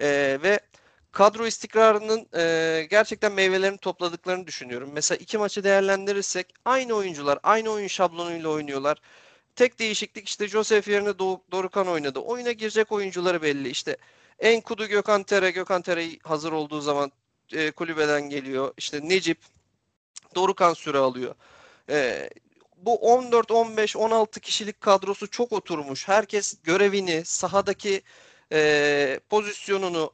E, ve kadro istikrarının e, gerçekten meyvelerini topladıklarını düşünüyorum. Mesela iki maçı değerlendirirsek aynı oyuncular, aynı oyun şablonuyla oynuyorlar. Tek değişiklik işte Josef yerine Dorukan oynadı. Oyuna girecek oyuncuları belli. İşte Enkudu Gökhan Tere, Gökhan Tere hazır olduğu zaman e, kulübeden geliyor. İşte Necip, Dorukan süre alıyor. E, bu 14, 15, 16 kişilik kadrosu çok oturmuş. Herkes görevini, sahadaki e, pozisyonunu,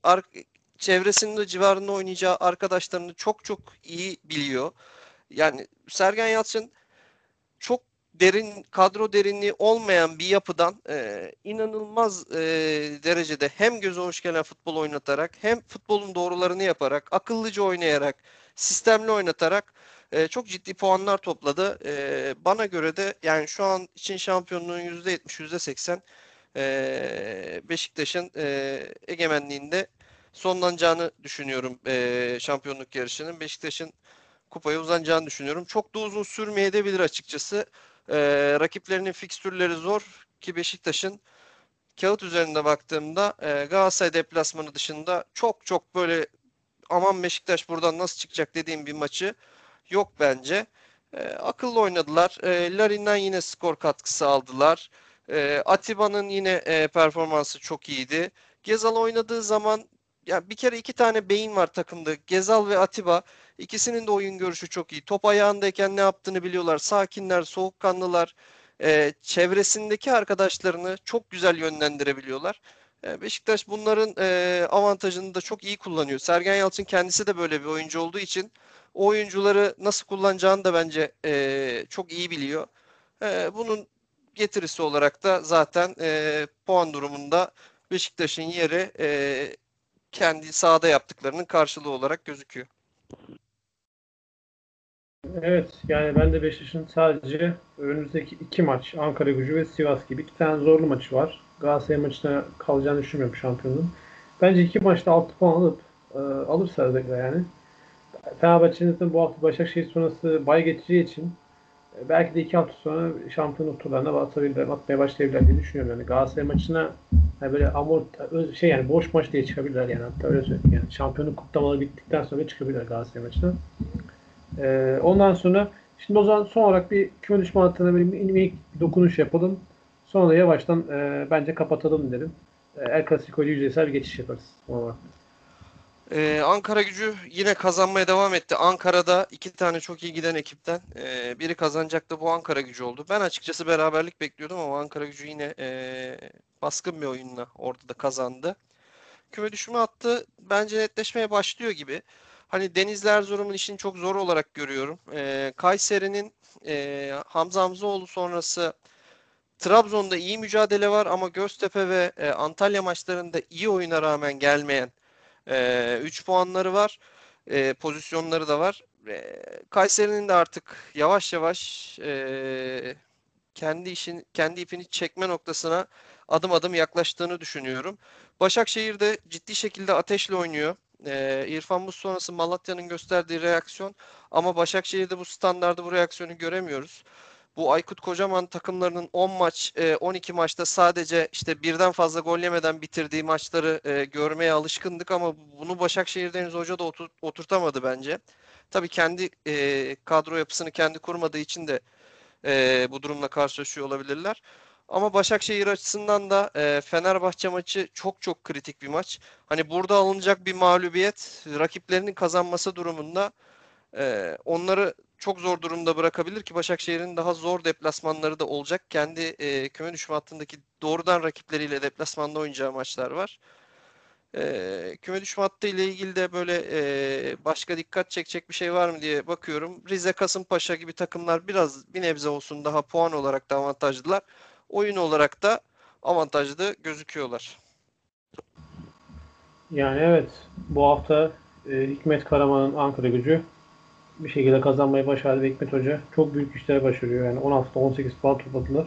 çevresinde civarında oynayacağı arkadaşlarını çok çok iyi biliyor. Yani Sergen Yalçın çok derin kadro derinliği olmayan bir yapıdan e, inanılmaz e, derecede hem göze hoş gelen futbol oynatarak hem futbolun doğrularını yaparak akıllıca oynayarak sistemli oynatarak e, çok ciddi puanlar topladı. E, bana göre de yani şu an için şampiyonluğun %70 %80 e, Beşiktaş'ın e, egemenliğinde sonlanacağını düşünüyorum e, şampiyonluk yarışının. Beşiktaş'ın kupaya uzanacağını düşünüyorum. Çok da uzun sürmeyebilir açıkçası. E, rakiplerinin fikstürleri zor ki Beşiktaş'ın kağıt üzerinde baktığımda e, Galatasaray deplasmanı dışında çok çok böyle aman Beşiktaş buradan nasıl çıkacak dediğim bir maçı yok bence. E, akıllı oynadılar. E, Larin'den yine skor katkısı aldılar. E, Atiba'nın yine e, performansı çok iyiydi. Gezal oynadığı zaman ya bir kere iki tane beyin var takımda. Gezal ve Atiba. İkisinin de oyun görüşü çok iyi. Top ayağındayken ne yaptığını biliyorlar. Sakinler, soğukkanlılar. E, çevresindeki arkadaşlarını çok güzel yönlendirebiliyorlar. E, Beşiktaş bunların e, avantajını da çok iyi kullanıyor. Sergen Yalçın kendisi de böyle bir oyuncu olduğu için o oyuncuları nasıl kullanacağını da bence e, çok iyi biliyor. E, bunun getirisi olarak da zaten e, puan durumunda Beşiktaş'ın yeri e, kendi sahada yaptıklarının karşılığı olarak gözüküyor. Evet yani ben de Beşiktaş'ın sadece önümüzdeki iki maç Ankara gücü ve Sivas gibi iki tane zorlu maçı var. Galatasaray maçına kalacağını düşünmüyorum şampiyonun. Bence iki maçta 6 puan alıp e, alırsa yani. Fenerbahçe'nin bu hafta Başakşehir sonrası bay geçeceği için belki de iki hafta sonra şampiyonluk turlarına atabilirler, atmaya başlayabilirler diye düşünüyorum. Yani Galatasaray maçına yani böyle amor şey yani boş maç diye çıkabilirler yani hatta öyle söyleyeyim. Yani şampiyonluk kutlamaları bittikten sonra çıkabilirler Galatasaray maçına. Ee, ondan sonra şimdi o zaman son olarak bir küme düşman hattına bir minik dokunuş yapalım. Sonra da yavaştan e, bence kapatalım dedim. E, El Clasico'ya yüzeysel bir geçiş yaparız. Sonra. Ee, Ankara gücü yine kazanmaya devam etti. Ankara'da iki tane çok iyi giden ekipten e, biri kazanacak da bu Ankara gücü oldu. Ben açıkçası beraberlik bekliyordum ama Ankara gücü yine e, baskın bir oyunla orada da kazandı. Küme düşme hattı bence netleşmeye başlıyor gibi. Hani Denizli Erzurum'un işini çok zor olarak görüyorum. E, Kayseri'nin e, Hamza Hamzoğlu sonrası Trabzon'da iyi mücadele var ama Göztepe ve e, Antalya maçlarında iyi oyuna rağmen gelmeyen 3 e, puanları var. e, pozisyonları da var. E, Kayseri'nin de artık yavaş yavaş e, kendi işin kendi ipini çekme noktasına adım adım yaklaştığını düşünüyorum. Başakşehir de ciddi şekilde ateşle oynuyor. E, İrfan Buz sonrası Malatya'nın gösterdiği reaksiyon ama Başakşehir'de bu standardı bu reaksiyonu göremiyoruz. Bu Aykut Kocaman takımlarının 10 maç, 12 maçta sadece işte birden fazla gol yemeden bitirdiği maçları görmeye alışkındık ama bunu Başakşehir Deniz Hoca da oturtamadı bence. Tabii kendi kadro yapısını kendi kurmadığı için de bu durumla karşılaşıyor olabilirler. Ama Başakşehir açısından da Fenerbahçe maçı çok çok kritik bir maç. Hani burada alınacak bir mağlubiyet rakiplerinin kazanması durumunda onları çok zor durumda bırakabilir ki Başakşehir'in daha zor deplasmanları da olacak. Kendi e, küme düşme hattındaki doğrudan rakipleriyle deplasmanda oynayacağı maçlar var. E, küme düşme hattı ile ilgili de böyle e, başka dikkat çekecek bir şey var mı diye bakıyorum. Rize, Kasımpaşa gibi takımlar biraz bir nebze olsun daha puan olarak da avantajlılar. Oyun olarak da avantajlı gözüküyorlar. Yani evet bu hafta e, Hikmet Karaman'ın Ankara gücü bir şekilde kazanmayı başardı Hikmet Hoca çok büyük işler başarıyor. Yani 10 hafta 18 puan topladılar.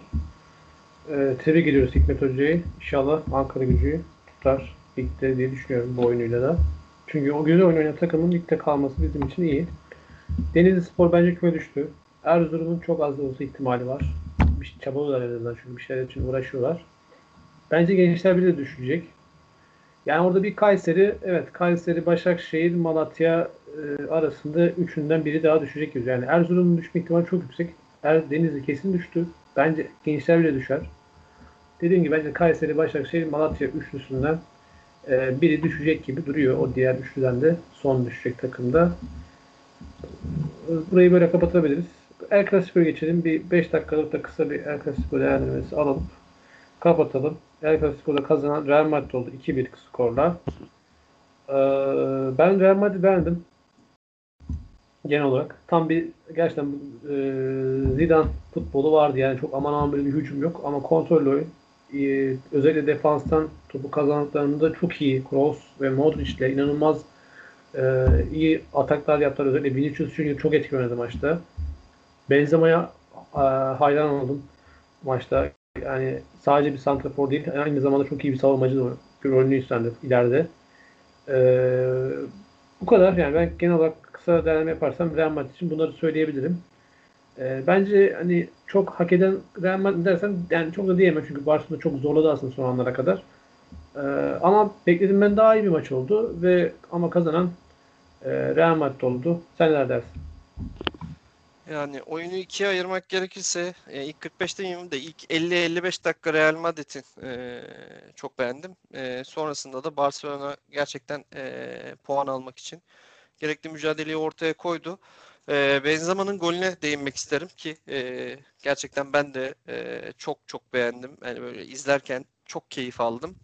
Ee, tebrik ediyoruz Hikmet Hoca'yı. İnşallah Ankara gücü tutar ligde diye düşünüyorum bu oyunuyla da. Çünkü o güzel oyun oynayan takımın ligde kalması bizim için iyi. Denizli Spor bence küme düştü. Erzurum'un çok az da olsa ihtimali var. Bir çabalıyorlar en azından çünkü bir şeyler için uğraşıyorlar. Bence gençler bile düşecek. Yani orada bir Kayseri, evet Kayseri, Başakşehir, Malatya e, arasında üçünden biri daha düşecek gibi. Yani Erzurum'un düşme ihtimali çok yüksek. Er, Denizli kesin düştü. Bence gençler bile düşer. Dediğim gibi bence Kayseri, Başakşehir, Malatya üçlüsünden e, biri düşecek gibi duruyor. O diğer üçlüden de son düşecek takımda. Burayı böyle kapatabiliriz. El Clasico'ya geçelim. Bir 5 dakikalık da kısa bir El Clasico değerlendirmesi alalım. Kapatalım. El Clasico'da kazanan Real Madrid oldu 2-1 skorla. Ee, ben Real Madrid beğendim genel olarak. Tam bir gerçekten e, Zidane futbolu vardı yani çok aman aman böyle bir hücum yok ama kontrollü oyun. E, özellikle defanstan topu kazandıklarında çok iyi Kroos ve Modric ile inanılmaz e, iyi ataklar yaptılar. Özellikle Vinicius çünkü çok oynadı maçta. Benzema'ya e, hayran oldum maçta. Yani sadece bir santrafor değil, aynı zamanda çok iyi bir savunmacı da rolünü üstlendi ileride. E, bu kadar yani ben genel olarak kısa değerlendirme yaparsam Real Madrid için bunları söyleyebilirim. E, bence hani çok hak eden Real Madrid dersen yani çok da diyemem çünkü Barcelona çok zorladı aslında son anlara kadar. E, ama bekledim ben daha iyi bir maç oldu ve ama kazanan e, Real Madrid oldu. Sen neler dersin? Yani oyunu ikiye ayırmak gerekirse e, ilk 45'te demeyeyim de ilk 50-55 dakika Real Madrid'in e, çok beğendim. E, sonrasında da Barcelona gerçekten e, puan almak için gerekli mücadeleyi ortaya koydu. E, Benzema'nın golüne değinmek isterim ki e, gerçekten ben de e, çok çok beğendim. Yani böyle izlerken çok keyif aldım.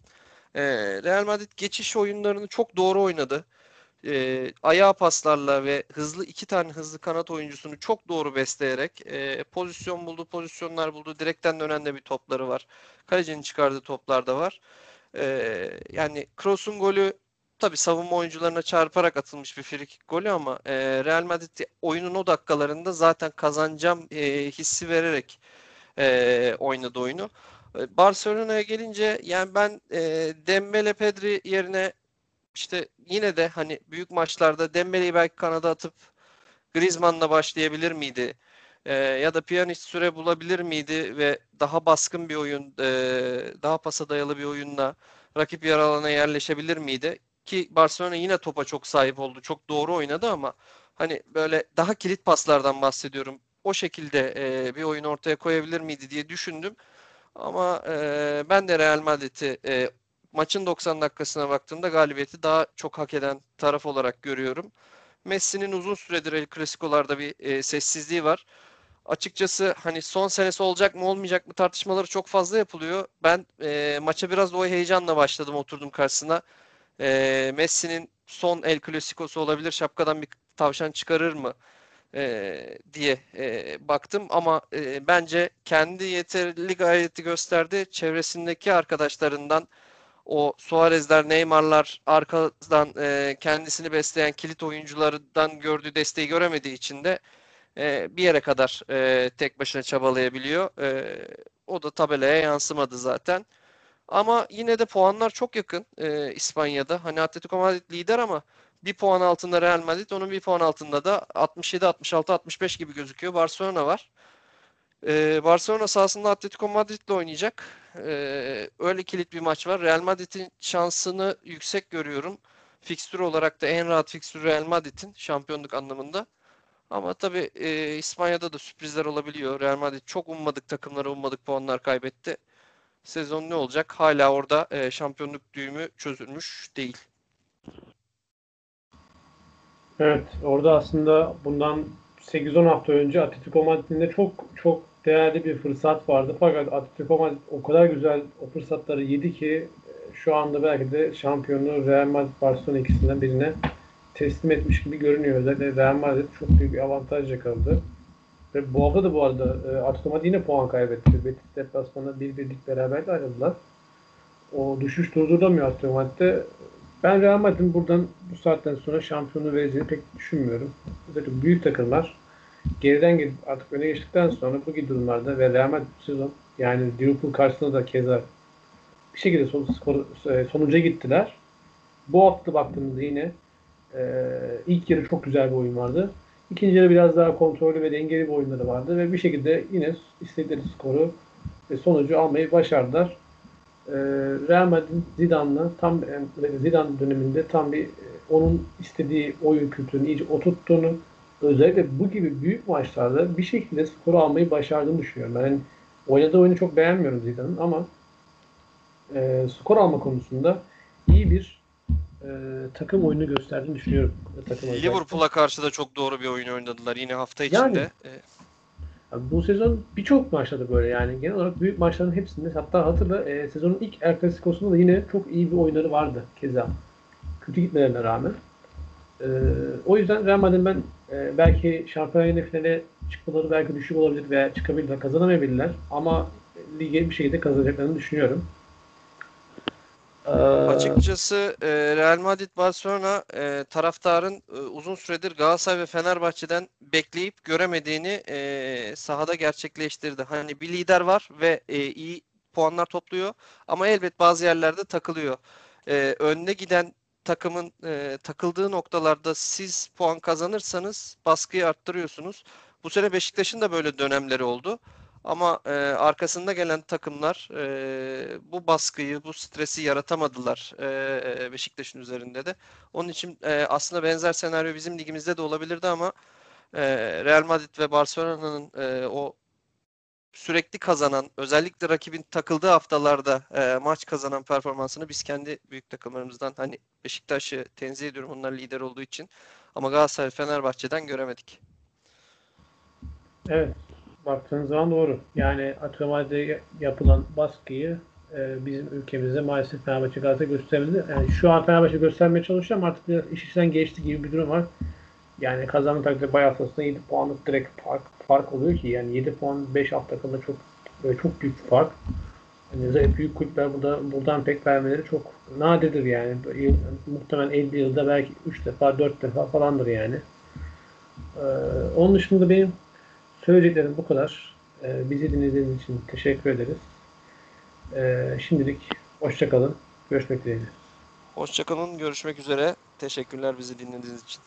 E, Real Madrid geçiş oyunlarını çok doğru oynadı. E, ayağı paslarla ve hızlı iki tane hızlı kanat oyuncusunu çok doğru besleyerek e, pozisyon buldu, pozisyonlar buldu. Direkten dönen de bir topları var. Kalecinin çıkardığı toplar da var. E, yani Kroos'un golü tabi savunma oyuncularına çarparak atılmış bir frikik golü ama e, Real Madrid oyunun o dakikalarında zaten kazanacağım e, hissi vererek e, oynadı oyunu. E, Barcelona'ya gelince yani ben e, Dembele Pedri yerine işte yine de hani büyük maçlarda Dembele'yi belki kanada atıp Griezmann'la başlayabilir miydi? E, ya da Pjanic süre bulabilir miydi ve daha baskın bir oyun, e, daha pasa dayalı bir oyunla rakip yer alana yerleşebilir miydi? Ki Barcelona yine topa çok sahip oldu. Çok doğru oynadı ama hani böyle daha kilit paslardan bahsediyorum. O şekilde e, bir oyun ortaya koyabilir miydi diye düşündüm. Ama e, ben de Real Madrid'i e, maçın 90 dakikasına baktığımda galibiyeti daha çok hak eden taraf olarak görüyorum. Messi'nin uzun süredir El Clasico'larda bir e, sessizliği var. Açıkçası hani son senesi olacak mı olmayacak mı tartışmaları çok fazla yapılıyor. Ben e, maça biraz da o heyecanla başladım oturdum karşısına. E, Messi'nin son El Clasico'su olabilir. Şapkadan bir tavşan çıkarır mı? E, diye e, baktım ama e, bence kendi yeterli gayreti gösterdi. Çevresindeki arkadaşlarından o Suarez'ler, Neymar'lar arkadan e, kendisini besleyen kilit oyunculardan gördüğü desteği göremediği için de e, bir yere kadar e, tek başına çabalayabiliyor. E, o da tabelaya yansımadı zaten. Ama yine de puanlar çok yakın e, İspanya'da. Hani Atletico Madrid lider ama bir puan altında Real Madrid, onun bir puan altında da 67, 66, 65 gibi gözüküyor. Barcelona var. E, Barcelona sahasında Atletico Madrid'le oynayacak. E, öyle kilit bir maç var. Real Madrid'in şansını yüksek görüyorum. Fikstür olarak da en rahat fikstür Real Madrid'in şampiyonluk anlamında. Ama tabii e, İspanya'da da sürprizler olabiliyor. Real Madrid çok ummadık takımlara ummadık puanlar kaybetti. Sezon ne olacak? Hala orada e, şampiyonluk düğümü çözülmüş değil. Evet, orada aslında bundan 8-10 hafta önce Atletico Madrid'in çok çok değerli bir fırsat vardı. Fakat Atletico Madrid o kadar güzel o fırsatları yedi ki e, şu anda belki de şampiyonluğu Real Madrid Barcelona ikisinden birine teslim etmiş gibi görünüyor. Özellikle Real Madrid çok büyük bir avantaj yakaladı. Ve bu hafta da bu arada e, Atletico Madrid yine puan kaybetti. Betis deplasmanında bir birlik beraber de ayrıldılar. O düşüş durdurulamıyor Atletico Madrid'de. Ben Real Madrid'in buradan bu saatten sonra şampiyonu vereceğini pek düşünmüyorum. Özellikle büyük takımlar geriden gelip artık öne geçtikten sonra bu gibi durumlarda ve Real Madrid sezon yani Liverpool karşısında da keza bir şekilde son, skor, e, sonuca gittiler. Bu hafta baktığımızda yine e, ilk yarı çok güzel bir oyun vardı. İkinci yarı biraz daha kontrollü ve dengeli bir oyunları vardı ve bir şekilde yine istedikleri skoru ve sonucu almayı başardılar. E, Real Madrid Zidane'la tam e, Zidane döneminde tam bir e, onun istediği oyun kültürünü iyice oturttuğunu özellikle bu gibi büyük maçlarda bir şekilde skoru almayı başardığını düşünüyorum. Ben yani oynadığı oyunu çok beğenmiyorum Zidane'ın ama e, skor alma konusunda iyi bir e, takım oyunu gösterdiğini düşünüyorum. Takım Liverpool'a karşı da çok doğru bir oyun oynadılar yine hafta içinde. Yani, e, bu sezon birçok maçta da böyle yani genel olarak büyük maçların hepsinde hatta hatırla e, sezonun ilk El Clasico'sunda da yine çok iyi bir oyunları vardı keza. Kötü gitmelerine rağmen. E, o yüzden Real Madrid'in ben e, belki şampiyonluğu finale çıkmaları belki düşük olabilir veya çıkabilirler, kazanamayabilirler ama lige bir şekilde kazanacaklarını düşünüyorum. Açıkçası e, Real Madrid Barcelona e, taraftarın e, uzun süredir Galatasaray ve Fenerbahçe'den bekleyip göremediğini sahada gerçekleştirdi. Hani bir lider var ve iyi puanlar topluyor ama elbet bazı yerlerde takılıyor. Önde giden takımın takıldığı noktalarda siz puan kazanırsanız baskıyı arttırıyorsunuz. Bu sene Beşiktaş'ın da böyle dönemleri oldu. Ama e, arkasında gelen takımlar e, bu baskıyı, bu stresi yaratamadılar e, Beşiktaş'ın üzerinde de. Onun için e, aslında benzer senaryo bizim ligimizde de olabilirdi ama e, Real Madrid ve Barcelona'nın e, o sürekli kazanan, özellikle rakibin takıldığı haftalarda e, maç kazanan performansını biz kendi büyük takımlarımızdan hani Beşiktaş'ı tenzih ediyorum onlar lider olduğu için ama Galatasaray Fenerbahçe'den göremedik. Evet baktığınız zaman doğru. Yani Atletico yapılan baskıyı e, bizim ülkemizde maalesef Fenerbahçe Galatasaray göstermedi. Yani şu an Fenerbahçe göstermeye çalışıyor ama artık biraz iş işten geçti gibi bir durum var. Yani kazanma takdirde bayağı aslında 7 puanlık direkt fark, fark oluyor ki yani 7 puan 5 hafta kalında çok böyle çok büyük fark. Yani büyük kulüpler burada buradan pek vermeleri çok nadirdir yani. Muhtemelen 50 yılda belki 3 defa 4 defa falandır yani. Ee, onun dışında benim Söyleyeceklerim bu kadar. Ee, bizi dinlediğiniz için teşekkür ederiz. Ee, şimdilik hoşçakalın. Görüşmek dileğiyle. Hoşçakalın. Görüşmek üzere. Teşekkürler bizi dinlediğiniz için.